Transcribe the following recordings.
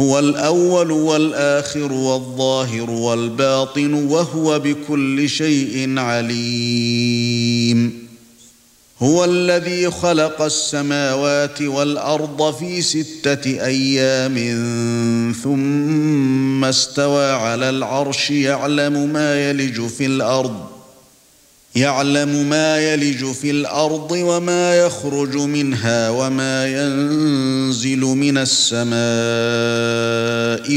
هو الأول والآخر والظاهر والباطن وهو بكل شيء عليم. هو الذي خلق السماوات والأرض في ستة أيام ثم استوى على العرش يعلم ما يلج في الأرض. يعلم ما يلج في الأرض وما يخرج منها وما ينزل من السماء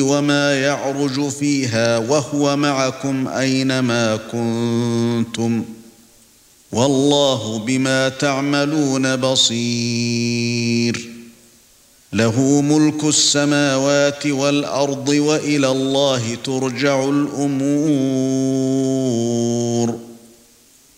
وما يعرج فيها وهو معكم أينما كنتم والله بما تعملون بصير له ملك السماوات والأرض وإلى الله ترجع الأمور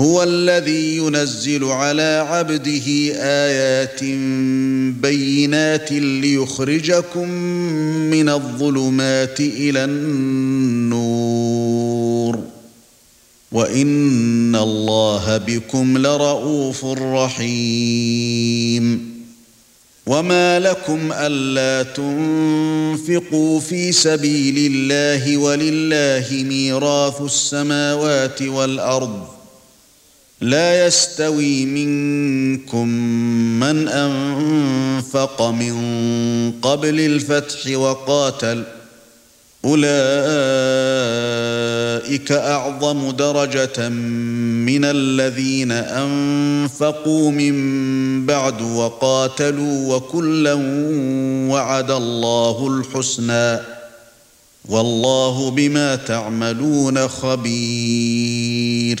هو الذي ينزل على عبده آيات بينات ليخرجكم من الظلمات إلى النور. وإن الله بكم لرءوف رحيم. وما لكم ألا تنفقوا في سبيل الله ولله ميراث السماوات والأرض. لا يستوي منكم من أنفق من قبل الفتح وقاتل. أولئك أعظم درجة من الذين أنفقوا من بعد وقاتلوا وكلا وعد الله الحسنى. والله بما تعملون خبير.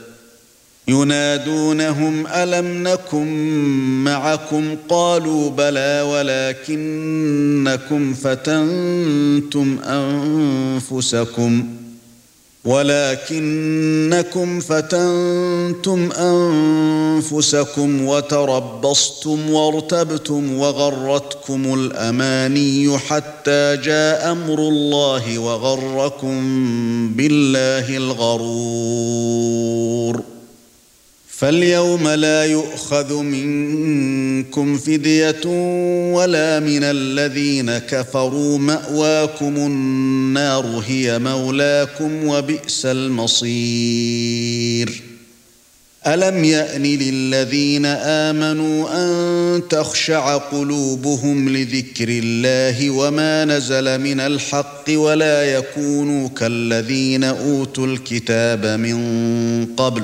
ينادونهم ألم نكن معكم؟ قالوا بلى ولكنكم فتنتم أنفسكم. ولكنكم فتنتم أنفسكم وتربصتم وارتبتم وغرتكم الأماني حتى جاء أمر الله وغركم بالله الغرور. فاليوم لا يؤخذ منكم فدية ولا من الذين كفروا مأواكم النار هي مولاكم وبئس المصير. ألم يأن للذين آمنوا أن تخشع قلوبهم لذكر الله وما نزل من الحق ولا يكونوا كالذين أوتوا الكتاب من قبل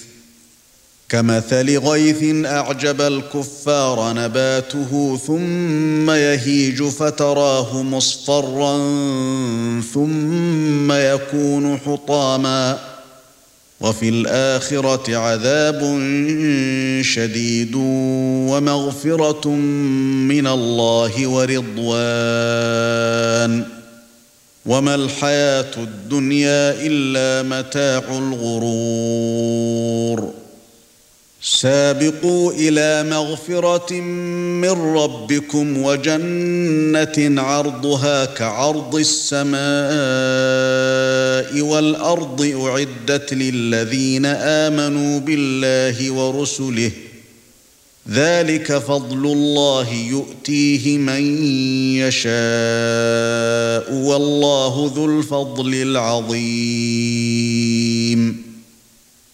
كمثل غيث أعجب الكفار نباته ثم يهيج فتراه مصفرا ثم يكون حطاما وفي الآخرة عذاب شديد ومغفرة من الله ورضوان وما الحياة الدنيا إلا متاع الغرور سابقوا إلى مغفرة من ربكم وجنة عرضها كعرض السماء والأرض أعدت للذين آمنوا بالله ورسله. ذلك فضل الله يؤتيه من يشاء والله ذو الفضل العظيم.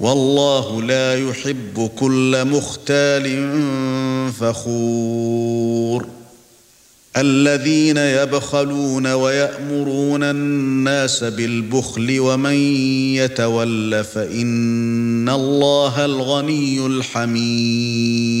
والله لا يحب كل مختال فخور. الذين يبخلون ويأمرون الناس بالبخل ومن يتول فإن الله الغني الحميد.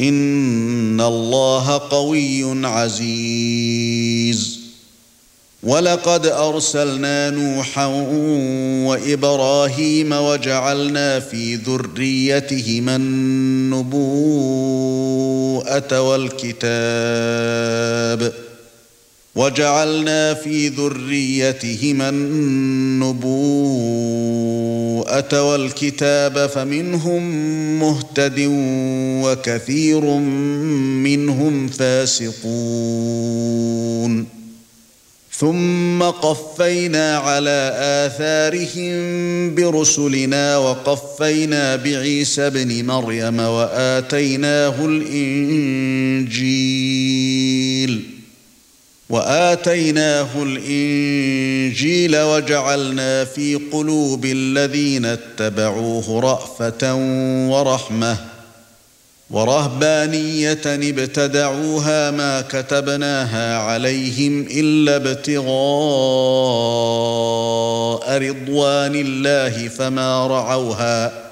ان الله قوي عزيز. ولقد ارسلنا نوحا وابراهيم وجعلنا في ذريتهما النبوءه والكتاب. وجعلنا في ذريتهما النبوءة والكتاب فمنهم مهتد وكثير منهم فاسقون. ثم قفينا على آثارهم برسلنا وقفينا بعيسى ابن مريم وآتيناه الإنجيل. وآتيناه الإنجيل وجعلنا في قلوب الذين اتبعوه رأفة ورحمة ورهبانية ابتدعوها ما كتبناها عليهم إلا ابتغاء رضوان الله فما رعوها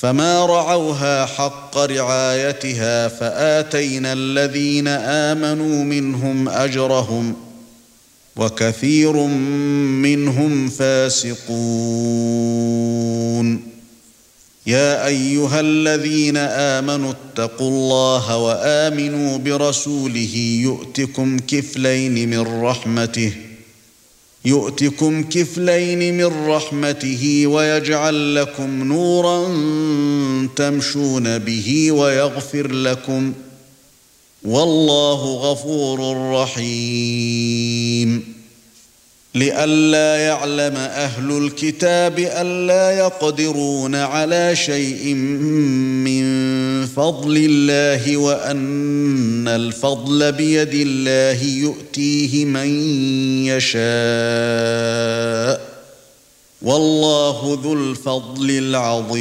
فما رعوها حق رعايتها فاتينا الذين امنوا منهم اجرهم وكثير منهم فاسقون يا ايها الذين امنوا اتقوا الله وامنوا برسوله يؤتكم كفلين من رحمته يؤتكم كفلين من رحمته ويجعل لكم نورا تمشون به ويغفر لكم والله غفور رحيم. لئلا يعلم أهل الكتاب الا يقدرون على شيء من فضل الله وأن الفضل بيد الله يؤتيه من يشاء. والله ذو الفضل العظيم.